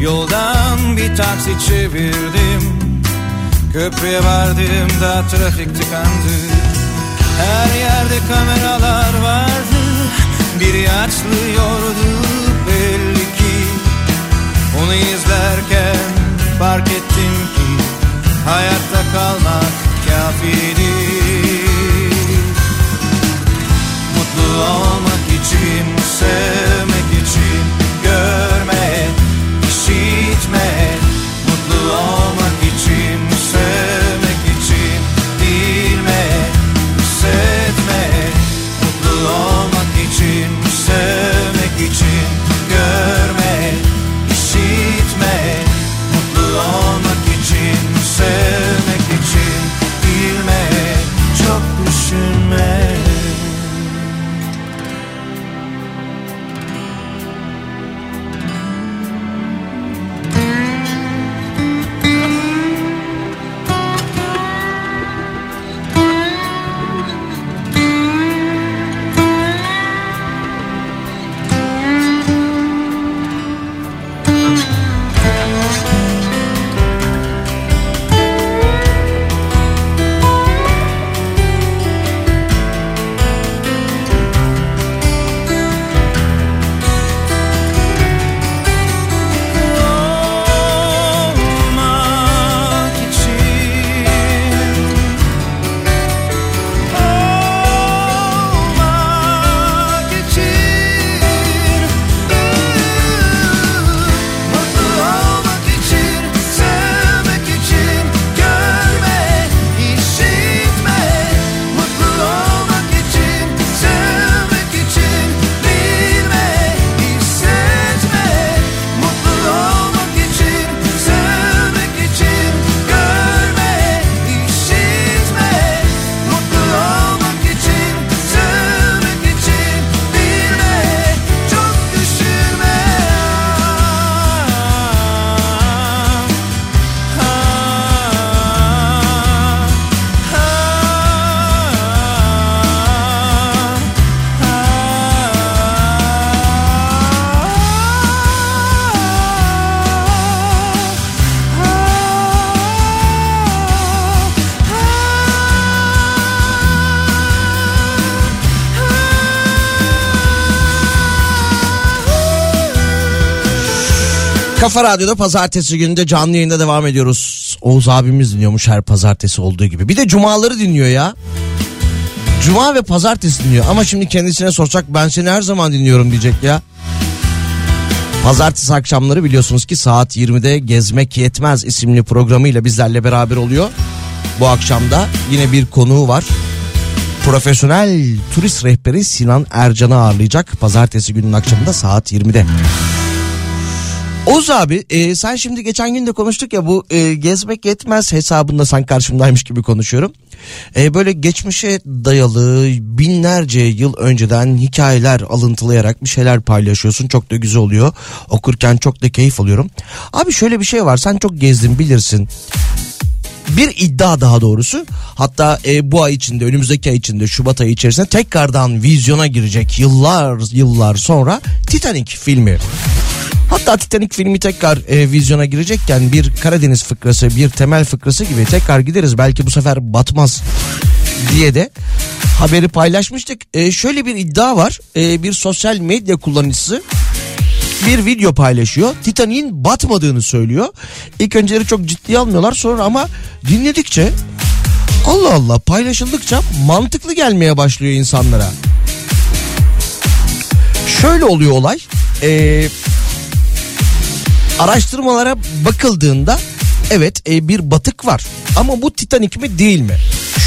Yoldan bir taksi çevirdim. Köprüye vardığımda trafik tıkandı. Her yerde kameralar vardı. Biri açlıyordu belli ki. Onu izlerken fark ettim ki Hayatta kalmak kafiydi Mutlu olmak Kafa Radyo'da pazartesi gününde canlı yayında devam ediyoruz. Oğuz abimiz dinliyormuş her pazartesi olduğu gibi. Bir de cumaları dinliyor ya. Cuma ve pazartesi dinliyor ama şimdi kendisine sorsak ben seni her zaman dinliyorum diyecek ya. Pazartesi akşamları biliyorsunuz ki saat 20'de Gezmek Yetmez isimli programıyla bizlerle beraber oluyor. Bu akşamda yine bir konuğu var. Profesyonel turist rehberi Sinan Ercan'ı ağırlayacak pazartesi günün akşamında saat 20'de. Oğuz abi e, sen şimdi geçen gün de konuştuk ya bu e, gezmek yetmez hesabında sen karşımdaymış gibi konuşuyorum. E, böyle geçmişe dayalı binlerce yıl önceden hikayeler alıntılayarak bir şeyler paylaşıyorsun. Çok da güzel oluyor. Okurken çok da keyif alıyorum. Abi şöyle bir şey var sen çok gezdin bilirsin bir iddia daha doğrusu hatta e, bu ay içinde önümüzdeki ay içinde Şubat ayı içerisinde tekrardan vizyona girecek yıllar yıllar sonra Titanic filmi. Hatta Titanic filmi tekrar e, vizyona girecekken bir Karadeniz fıkrası bir temel fıkrası gibi tekrar gideriz belki bu sefer batmaz diye de haberi paylaşmıştık. E, şöyle bir iddia var e, bir sosyal medya kullanıcısı bir video paylaşıyor. Titanic'in batmadığını söylüyor. İlk önceleri çok ciddiye almıyorlar sonra ama dinledikçe Allah Allah paylaşıldıkça mantıklı gelmeye başlıyor insanlara. Şöyle oluyor olay. Ee, araştırmalara bakıldığında evet e, bir batık var. Ama bu Titanic mi değil mi?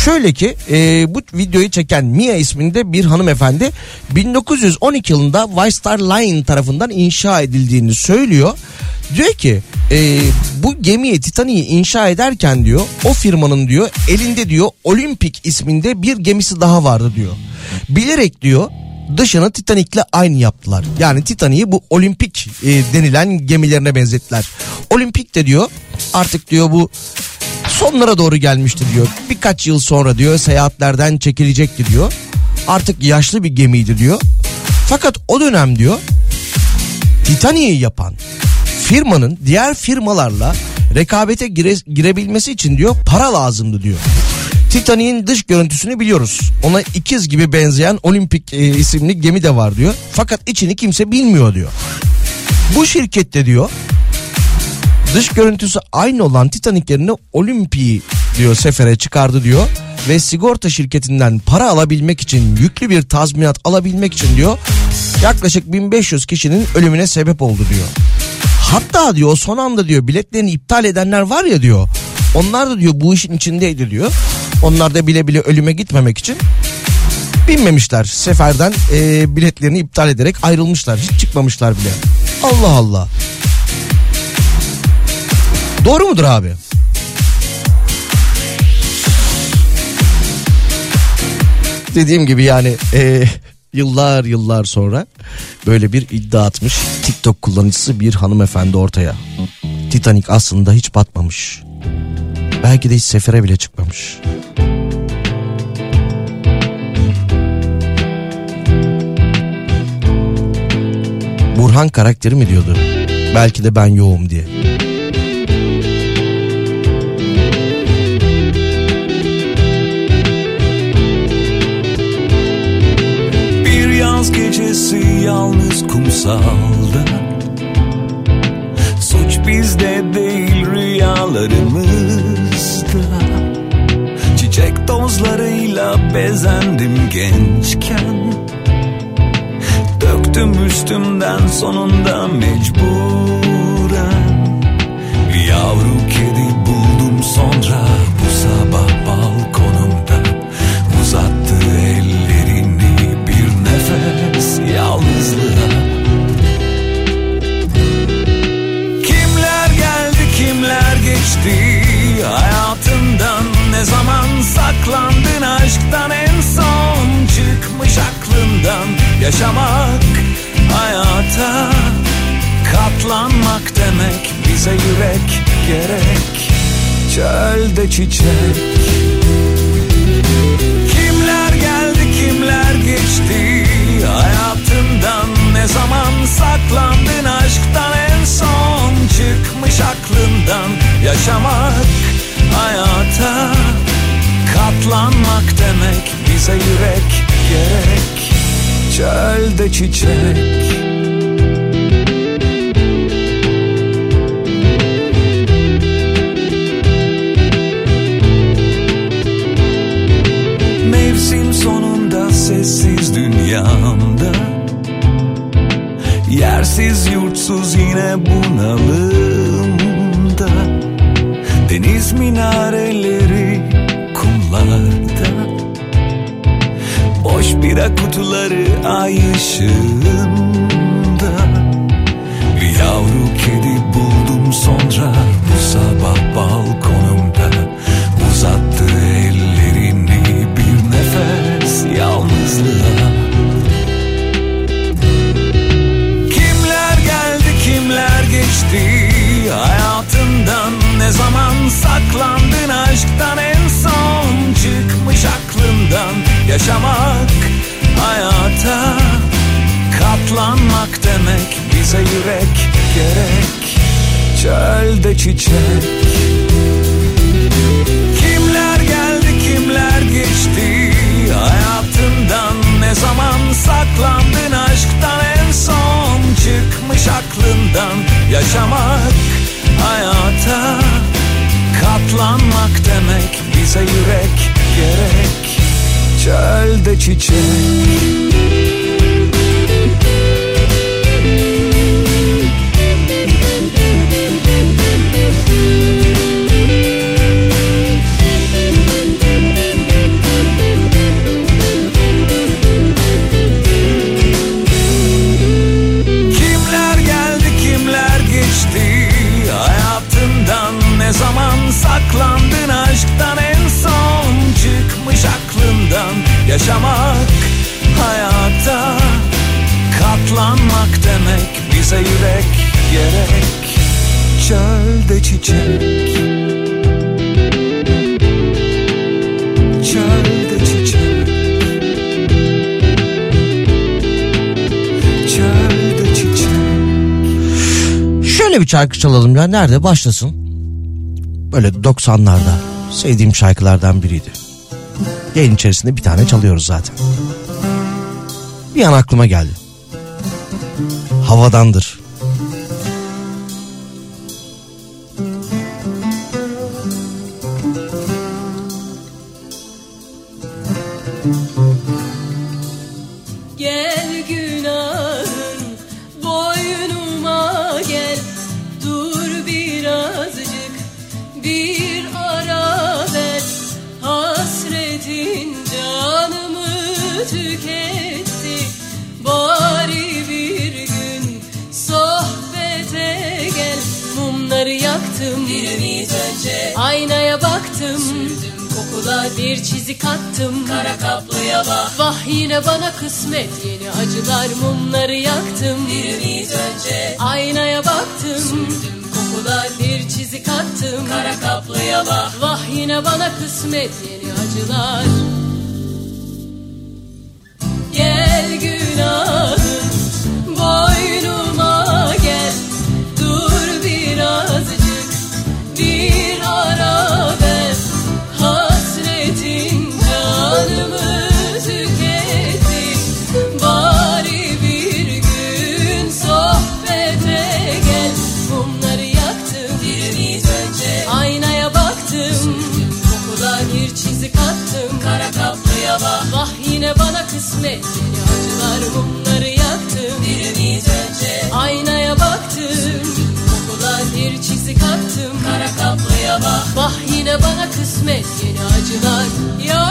Şöyle ki e, bu videoyu çeken Mia isminde bir hanımefendi 1912 yılında White Line tarafından inşa edildiğini söylüyor. Diyor ki e, bu gemiyi Titanic'i inşa ederken diyor o firmanın diyor elinde diyor Olimpik isminde bir gemisi daha vardı diyor. Bilerek diyor dışını Titanic'le aynı yaptılar. Yani Titanic'i bu olimpik e, denilen gemilerine benzettiler. Olimpik de diyor artık diyor bu sonlara doğru gelmişti diyor. Birkaç yıl sonra diyor seyahatlerden çekilecekti diyor. Artık yaşlı bir gemiydi diyor. Fakat o dönem diyor Titanic'i yapan firmanın diğer firmalarla rekabete gire, girebilmesi için diyor para lazımdı diyor. Titanic'in dış görüntüsünü biliyoruz. Ona ikiz gibi benzeyen Olimpik e, isimli gemi de var diyor. Fakat içini kimse bilmiyor diyor. Bu şirkette diyor dış görüntüsü aynı olan Titanic yerine Olimpik'i diyor sefere çıkardı diyor. Ve sigorta şirketinden para alabilmek için yüklü bir tazminat alabilmek için diyor yaklaşık 1500 kişinin ölümüne sebep oldu diyor. Hatta diyor son anda diyor biletlerini iptal edenler var ya diyor. Onlar da diyor bu işin içindeydi diyor. Onlar da bile bile ölüme gitmemek için binmemişler. Seferden e, biletlerini iptal ederek ayrılmışlar. Hiç çıkmamışlar bile. Allah Allah. Doğru mudur abi? Dediğim gibi yani e, yıllar yıllar sonra böyle bir iddia atmış TikTok kullanıcısı bir hanımefendi ortaya. Titanic aslında hiç batmamış. Belki de hiç sefere bile çıkmamış. Burhan karakteri mi diyordu? Belki de ben yoğum diye. Bir yaz gecesi yalnız kumsalda Suç bizde değil rüyalarımızda Çiçek tozlarıyla bezendim gençken Döktüm üstümden sonunda mecburen. Yavru kedi buldum sonra bu sabah balkonumda. Uzattı ellerini bir nefes yalnızlığa. Kimler geldi kimler geçti? Hayatından Ne zaman saklandın? Aşktan en Yaşamak hayata katlanmak demek bize yürek gerek. Çölde çiçek. Kimler geldi kimler geçti? Hayatından Ne zaman saklandın? Aşktan en son çıkmış aklından. Yaşamak hayata katlanmak demek bize yürek gerek çölde çiçek. Mevsim sonunda sessiz dünyamda. Yersiz yurtsuz yine bunalımda. Deniz minareli Boş bira kutuları ay ışığında. Bir yavru kedi buldum sonra bu sabah balkonumda. Uzattı ellerini bir nefes yalnızlığa. Kimler geldi kimler geçti? Hayatından Ne zaman saklandın? Aşktan en son çıkmış aklından Yaşamak hayata katlanmak demek bize yürek gerek. Çölde çiçek. Kimler geldi kimler geçti? Hayatından Ne zaman saklandın? Aşktan en son çıkmış aklından. Yaşamak hayata katlanmak demek bize yürek gerek. Çölde çiçek bir şarkı çalalım ya. Nerede? Başlasın. Böyle 90'larda. Sevdiğim şarkılardan biriydi. Yayın içerisinde bir tane çalıyoruz zaten. Bir an aklıma geldi. Havadandır. Çizik attım Kara kaplıya bak. Vah yine bana kısmet Yeni acılar. Yar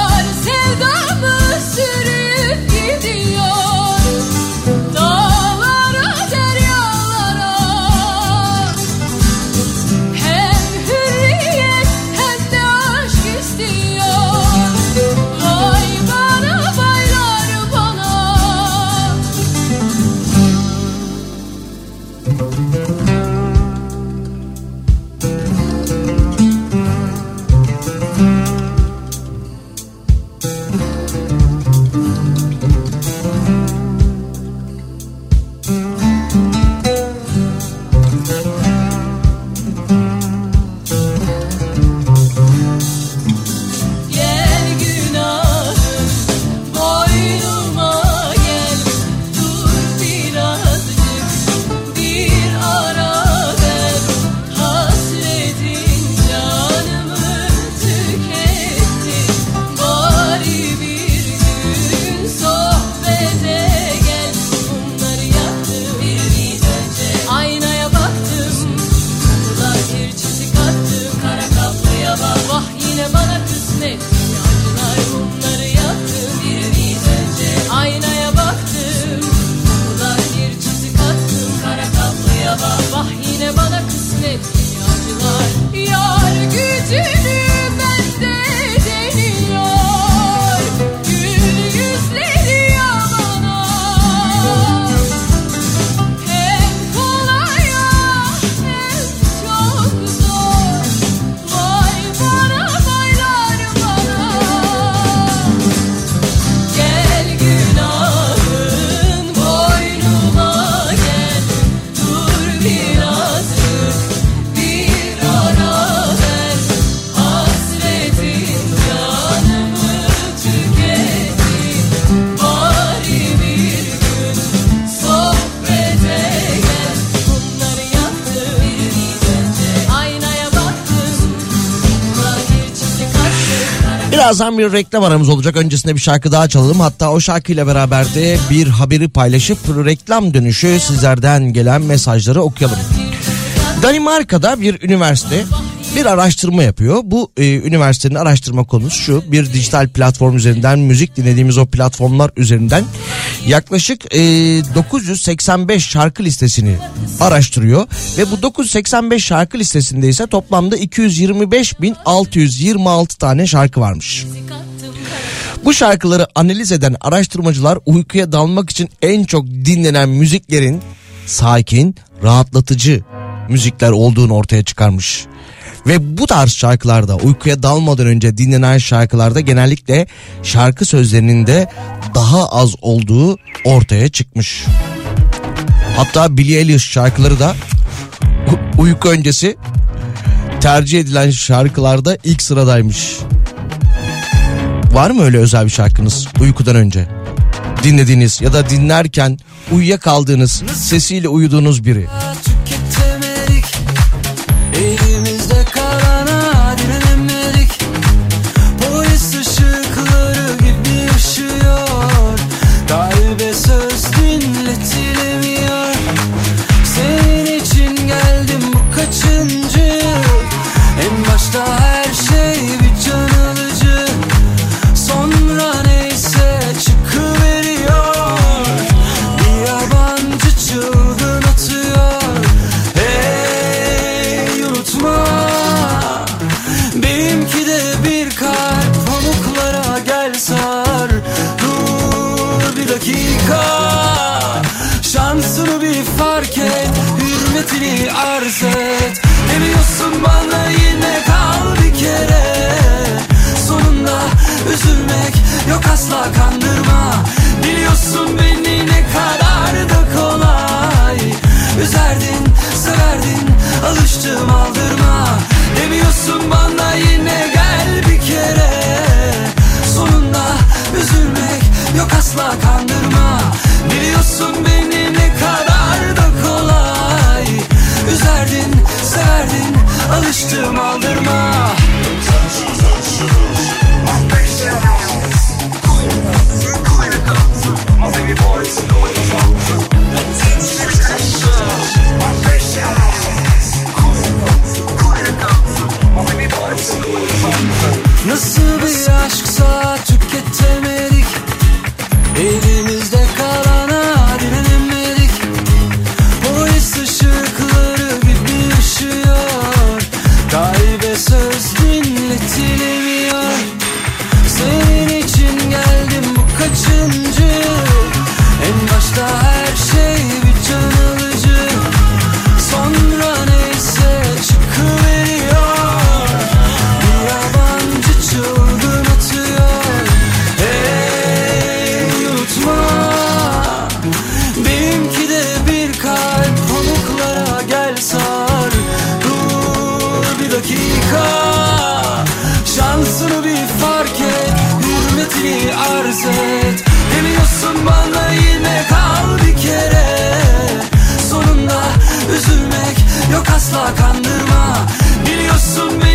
Birazdan bir reklam aramız olacak. Öncesinde bir şarkı daha çalalım. Hatta o şarkıyla beraber de bir haberi paylaşıp reklam dönüşü sizlerden gelen mesajları okuyalım. Danimarka'da bir üniversite bir araştırma yapıyor. Bu e, üniversitenin araştırma konusu şu. Bir dijital platform üzerinden müzik dinlediğimiz o platformlar üzerinden yaklaşık e, 985 şarkı listesini araştırıyor. Ve bu 985 şarkı listesinde ise toplamda 225.626 tane şarkı varmış. Bu şarkıları analiz eden araştırmacılar uykuya dalmak için en çok dinlenen müziklerin sakin, rahatlatıcı müzikler olduğunu ortaya çıkarmış. Ve bu tarz şarkılarda uykuya dalmadan önce dinlenen şarkılarda genellikle şarkı sözlerinin de daha az olduğu ortaya çıkmış. Hatta Billie Eilish şarkıları da uyku öncesi tercih edilen şarkılarda ilk sıradaymış. Var mı öyle özel bir şarkınız uykudan önce? Dinlediğiniz ya da dinlerken uyuyakaldığınız, sesiyle uyuduğunuz biri. Bana yine kal bir kere. Sonunda üzülmek yok asla kandırma. Biliyorsun beni ne kadar da kolay. Üzerdin, severdin, alıştım aldırma. Demiyorsun bana yine gel bir kere. Sonunda üzülmek yok asla kandırma. Biliyorsun beni ne kadar da kolay. Üzerdin, severdin, alıştım aldırma. Nasıl bir aşksa tüketemedik Elimizde kandırma Biliyorsun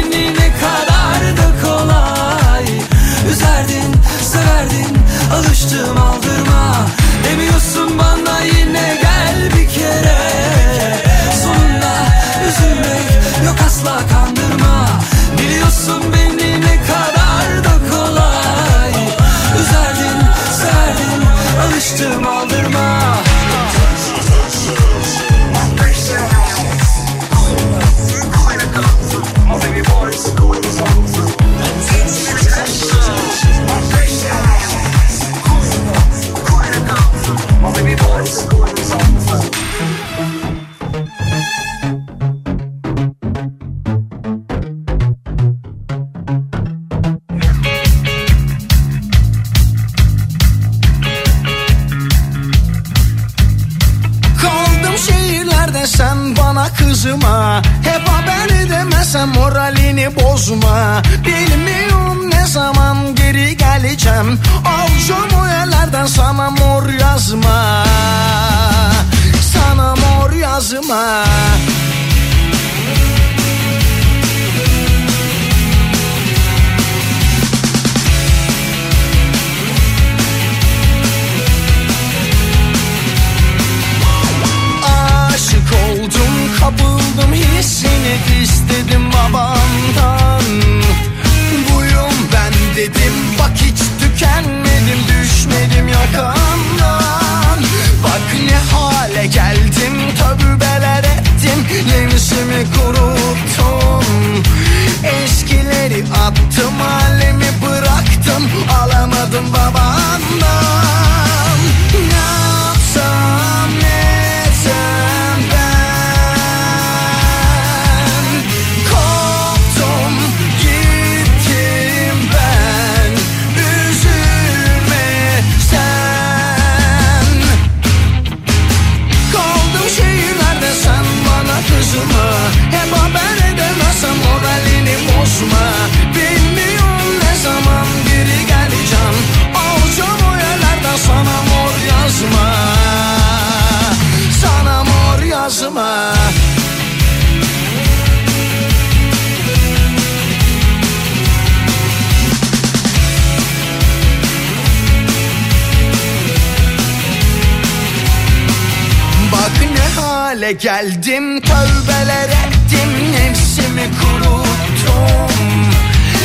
hale geldim. Tövbeler ettim nefsimi kuruttum.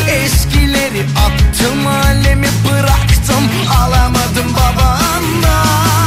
Eskileri attım alemi bıraktım. Alamadım babamdan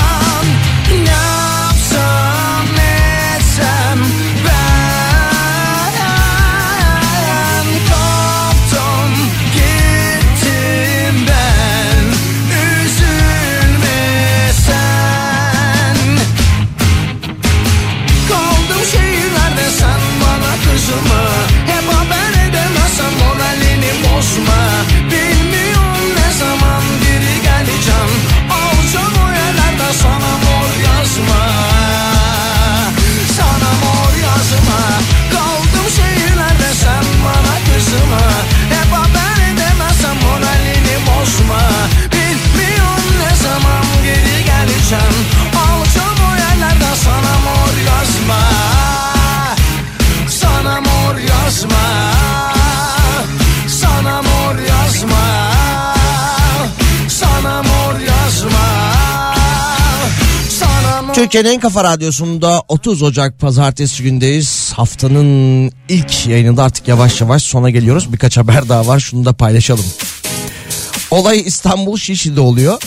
Türkiye'nin en kafa radyosunda 30 Ocak pazartesi gündeyiz. Haftanın ilk yayınında artık yavaş yavaş sona geliyoruz. Birkaç haber daha var şunu da paylaşalım. Olay İstanbul Şişli'de oluyor.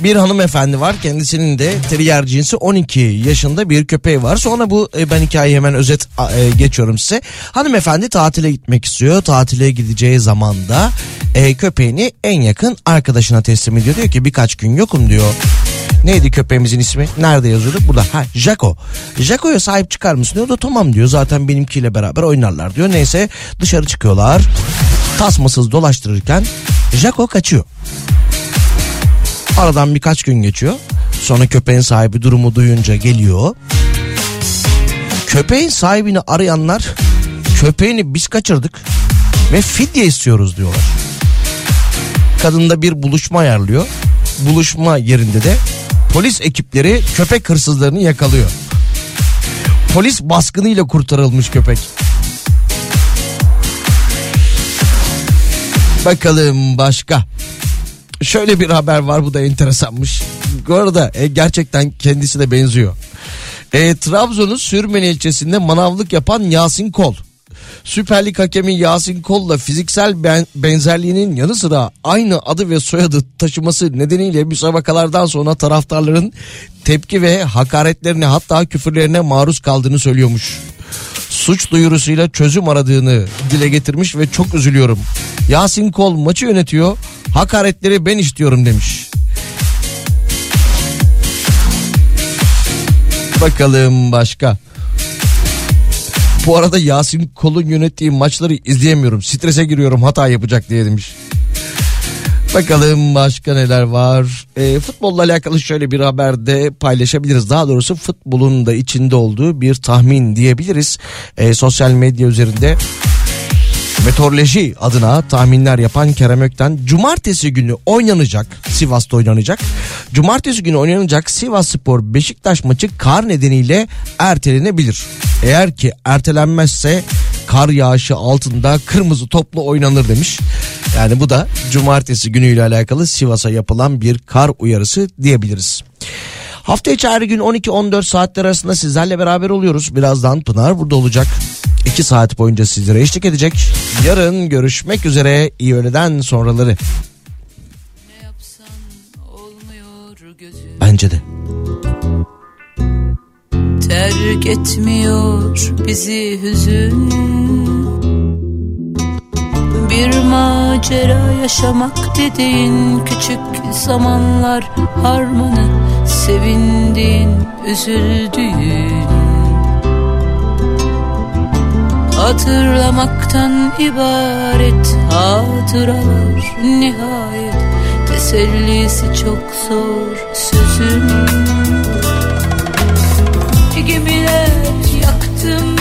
Bir hanımefendi var kendisinin de terrier cinsi 12 yaşında bir köpeği var. Sonra bu e, ben hikayeyi hemen özet e, geçiyorum size. Hanımefendi tatile gitmek istiyor. Tatile gideceği zamanda e, köpeğini en yakın arkadaşına teslim ediyor. Diyor ki birkaç gün yokum diyor. Neydi köpeğimizin ismi? Nerede yazıyordu? Burada. Ha Jaco. Jaco'ya sahip çıkar mısın diyor. Da tamam diyor. Zaten benimkiyle beraber oynarlar diyor. Neyse dışarı çıkıyorlar. Tasmasız dolaştırırken Jaco kaçıyor. Aradan birkaç gün geçiyor. Sonra köpeğin sahibi durumu duyunca geliyor. Köpeğin sahibini arayanlar köpeğini biz kaçırdık ve fidye istiyoruz diyorlar. Kadın da bir buluşma ayarlıyor. Buluşma yerinde de polis ekipleri köpek hırsızlarını yakalıyor. Polis baskınıyla kurtarılmış köpek. Bakalım başka. Şöyle bir haber var bu da enteresanmış. Bu arada e, gerçekten kendisi de benziyor. E, Trabzon'un Sürmeni ilçesinde manavlık yapan Yasin Kol. Süper Lig hakemi Yasin Kol'la fiziksel ben- benzerliğinin yanı sıra aynı adı ve soyadı taşıması nedeniyle müsabakalardan sonra taraftarların tepki ve hakaretlerine hatta küfürlerine maruz kaldığını söylüyormuş. Suç duyurusuyla çözüm aradığını dile getirmiş ve çok üzülüyorum. Yasin Kol maçı yönetiyor. Hakaretleri ben istiyorum demiş. Bakalım başka. Bu arada Yasin Kol'un yönettiği maçları izleyemiyorum. Strese giriyorum hata yapacak diye demiş. Bakalım başka neler var. E, futbolla alakalı şöyle bir haber de paylaşabiliriz. Daha doğrusu futbolun da içinde olduğu bir tahmin diyebiliriz. E, sosyal medya üzerinde meteoroloji adına tahminler yapan Kerem Ökten cumartesi günü oynanacak Sivas'ta oynanacak. Cumartesi günü oynanacak Sivas Spor Beşiktaş maçı kar nedeniyle ertelenebilir. Eğer ki ertelenmezse kar yağışı altında kırmızı toplu oynanır demiş. Yani bu da cumartesi günüyle alakalı Sivas'a yapılan bir kar uyarısı diyebiliriz. Hafta içi her gün 12-14 saatler arasında sizlerle beraber oluyoruz. Birazdan Pınar burada olacak. 2 saat boyunca sizlere eşlik edecek. Yarın görüşmek üzere. İyi öğleden sonraları. Bence de. Terk etmiyor bizi hüzün Bir macera yaşamak dediğin küçük zamanlar harmanı Sevindiğin, üzüldüğün Hatırlamaktan ibaret hatıralar nihayet. Tesellisi çok zor sözün gemiler yaktım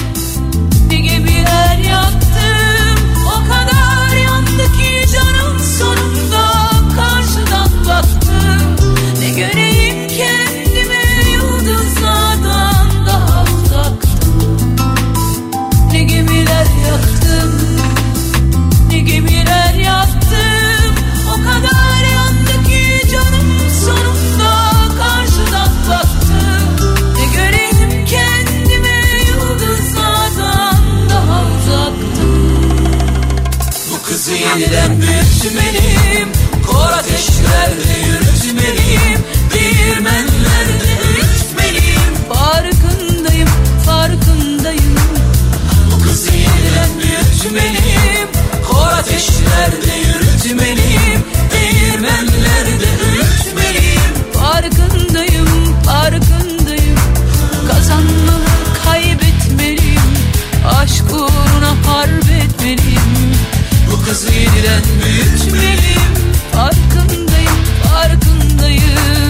yeniden büyütmeliyim Kor ateşlerde yürütmeliyim Değirmenlerde öğütmeliyim Farkındayım farkındayım. Bu kızı yeniden büyütmeliyim Kor ateşlerde yürütmeliyim Değirmenlerde öğütmeliyim Farkındayım, Bu kızı yeniden büyütmeliyim. Farkındayım, farkındayım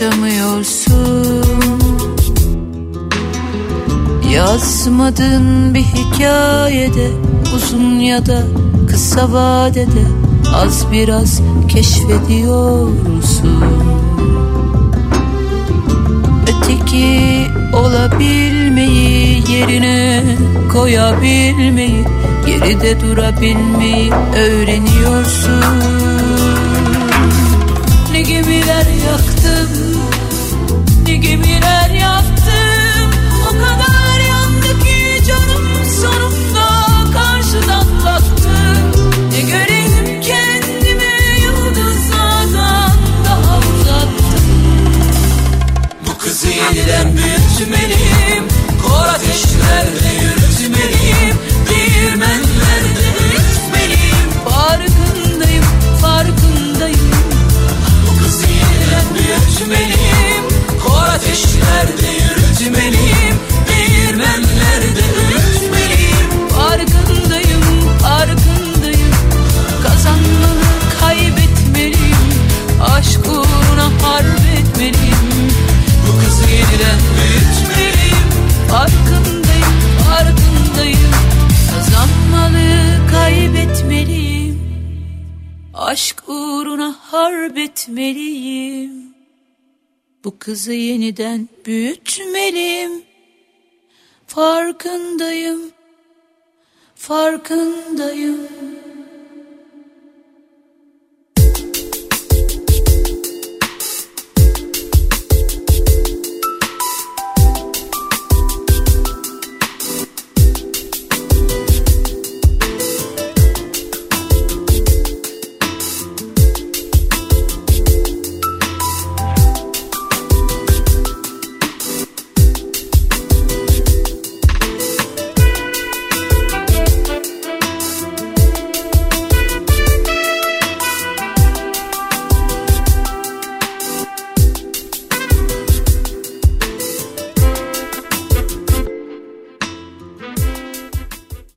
Bırakıp kaçamıyorsun Yazmadığın bir hikayede Uzun ya da kısa vadede Az biraz keşfediyorsun. Öteki olabilmeyi yerine koyabilmeyi geride durabilmeyi öğreniyorsun kızı yeniden büyütmeliyim. Farkındayım, farkındayım